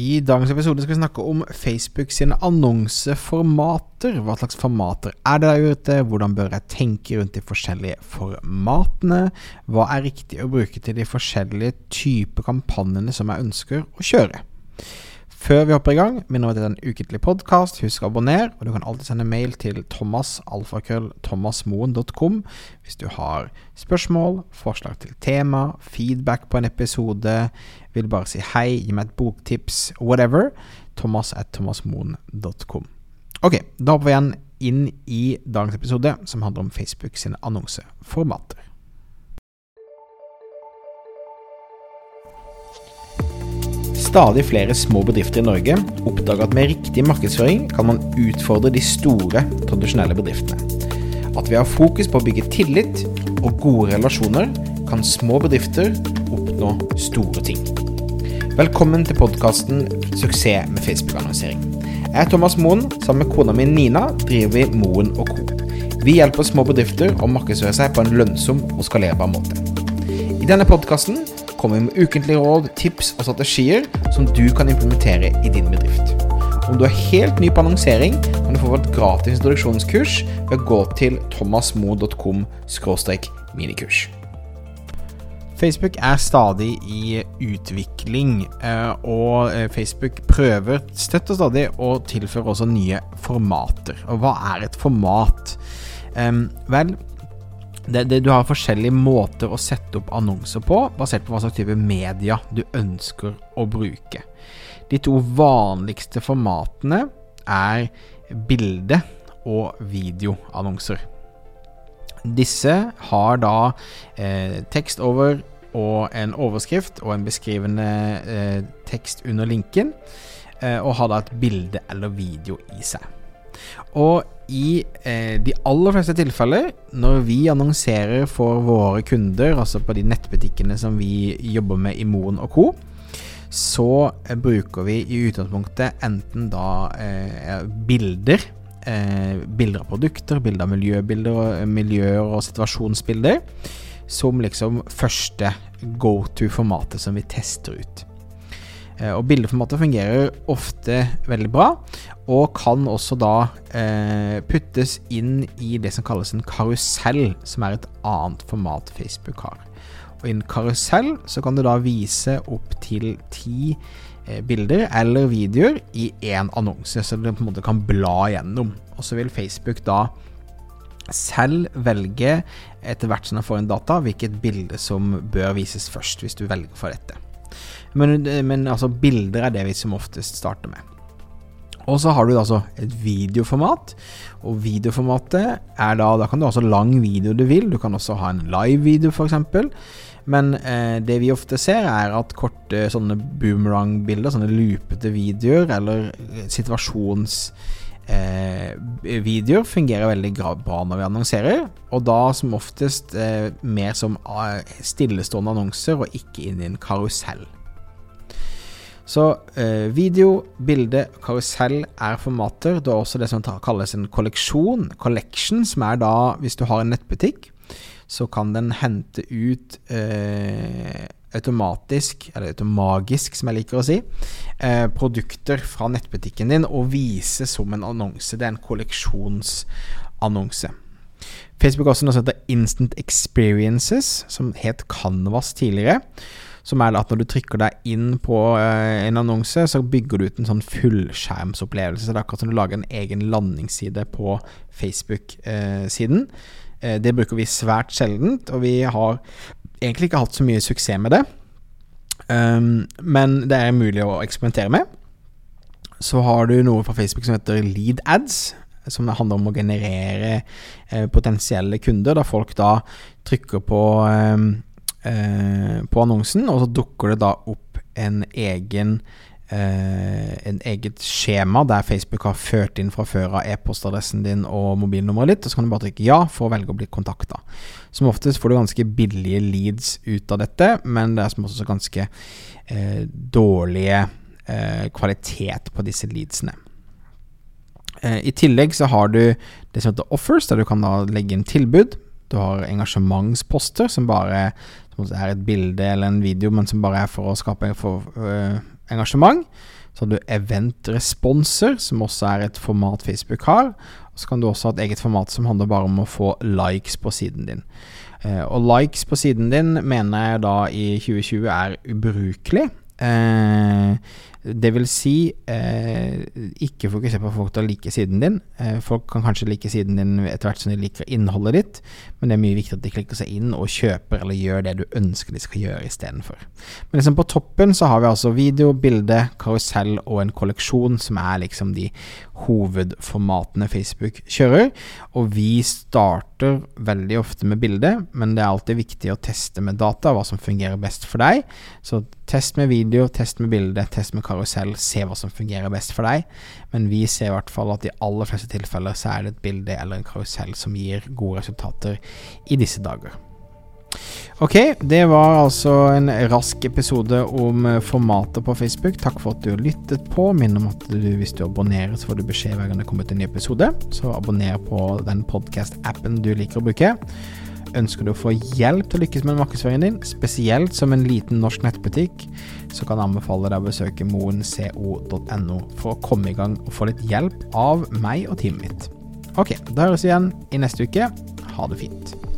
I dagens episode skal vi snakke om Facebook sine annonseformater. Hva slags formater er det der ute? Hvordan bør jeg tenke rundt de forskjellige formatene? Hva er riktig å bruke til de forskjellige typer kampanjene som jeg ønsker å kjøre? Før vi hopper i gang, minner det er en ukentlig podkast. Husk å abonnere, og du kan alltid sende mail til thomasalfakrøll.thomasmoen.com hvis du har spørsmål, forslag til tema, feedback på en episode, vil bare si hei, gi meg et boktips, whatever. Thomas at thomasmoen.com. Ok, da hopper vi igjen inn i dagens episode, som handler om Facebook sine annonseformater. Stadig flere små bedrifter i Norge oppdager at med riktig markedsføring kan man utfordre de store, tradisjonelle bedriftene. At vi har fokus på å bygge tillit og gode relasjoner, kan små bedrifter oppnå store ting. Velkommen til podkasten 'Suksess med Facebook-annonsering'. Jeg er Thomas Moen. Sammen med kona mi Nina driver vi Moen Co. Vi hjelper små bedrifter å markedsføre seg på en lønnsom og skalerbar måte. I denne podkasten kommer med ukentlige råd, tips og strategier som du kan implementere i din bedrift. Om du er helt ny på annonsering, kan du få et gratis introduksjonskurs ved å gå til thomasmo.com minikurs. Facebook er stadig i utvikling, eh, og eh, Facebook prøver støtt og stadig å tilføre også nye formater. Og hva er et format? vel, det, det, du har forskjellige måter å sette opp annonser på, basert på hva slags type media du ønsker å bruke. De to vanligste formatene er bilde- og videoannonser. Disse har da eh, tekst over og en overskrift og en beskrivende eh, tekst under linken, eh, og har da et bilde eller video i seg. Og i eh, de aller fleste tilfeller, når vi annonserer for våre kunder, altså på de nettbutikkene som vi jobber med i Moen og co., så eh, bruker vi i utgangspunktet enten da eh, bilder, eh, bilder av produkter, bilder av miljøbilder, og, miljøer og situasjonsbilder, som liksom første go to-formatet som vi tester ut. Eh, og bildeformatet fungerer ofte veldig bra, og kan også da eh, puttes inn i det som kalles en karusell, som er et annet format Facebook har. Og I en karusell så kan du da vise opp til ti eh, bilder eller videoer i én annonse, så du på en måte kan bla gjennom. Og så vil Facebook da selv velge, etter hvert som du får en data, hvilket bilde som bør vises først, hvis du velger for dette. Men, men altså, bilder er det vi som oftest starter med. Og så har du altså et videoformat, og videoformatet er da Da kan du ha så lang video du vil, du kan også ha en live-video f.eks. Men eh, det vi ofte ser, er at korte sånne boomerang-bilder, sånne loopete videoer, eller situasjonsvideoer, eh, fungerer veldig bra når vi annonserer. Og da som oftest eh, mer som eh, stillestående annonser, og ikke inn i en karusell. Så eh, video, bilde, karusell er formater. Det er også det som kalles en kolleksjon, collection, som er da hvis du har en nettbutikk, så kan den hente ut eh, automatisk, eller automagisk som jeg liker å si, eh, produkter fra nettbutikken din og vise som en annonse. Det er en kolleksjonsannonse. Facebook har også noe som heter Instant Experiences, som het Canvas tidligere. Som er at når du trykker deg inn på eh, en annonse, så bygger du ut en sånn fullskjermsopplevelse. Så det er akkurat som du lager en egen landingsside på Facebook-siden. Eh, det bruker vi svært sjeldent, og vi har egentlig ikke hatt så mye suksess med det. Um, men det er mulig å eksperimentere med. Så har du noe fra Facebook som heter lead ads, som handler om å generere eh, potensielle kunder. Da folk da trykker på eh, Eh, på annonsen, og så dukker det da opp en egen eh, en eget skjema der Facebook har ført inn fra før av e-postadressen din og mobilnummeret ditt, og så kan du bare trykke ja for å velge å bli kontakta. Som oftest får du ganske billige leads ut av dette, men det er som også ganske eh, dårlige eh, kvalitet på disse leadsene. Eh, I tillegg så har du det som heter offers, der du kan da legge inn tilbud. Du har engasjementsposter, som bare som er et bilde eller en video, men som bare er for å skape for, uh, engasjement. Så har du event-responser, som også er et format Facebook har. Og så kan du også ha et eget format som handler bare om å få likes på siden din. Eh, og likes på siden din mener jeg da i 2020 er ubrukelig. Eh, det vil si, eh, ikke fokuser på folk til å like siden din. Eh, folk kan kanskje like siden din etter hvert som de liker innholdet ditt, men det er mye viktig at de klikker seg inn og kjøper eller gjør det du ønsker de skal gjøre istedenfor. Men liksom på toppen så har vi altså video, bilde, karusell og en kolleksjon, som er liksom de hovedformatene Facebook kjører. Og vi starter veldig ofte med bilde, men det er alltid viktig å teste med data hva som fungerer best for deg. Så test med video, test med bilde, test med karusell, se hva som fungerer best for deg. Men vi ser i hvert fall at i aller fleste tilfeller så er det et bilde eller en karusell som gir gode resultater i disse dager. Ok, det var altså en rask episode om eh, formatet på Facebook. Takk for at du lyttet på. Minn om at du, hvis du abonnerer, så får du beskjed hver gang det kommer ut en ny episode. Så abonner på den podcast-appen du liker å bruke. Ønsker du å få hjelp til å lykkes med markedsføringen din, spesielt som en liten norsk nettbutikk, så kan jeg anbefale deg å besøke moenco.no for å komme i gang og få litt hjelp av meg og teamet mitt. Ok, da høres vi igjen i neste uke. Ha det fint.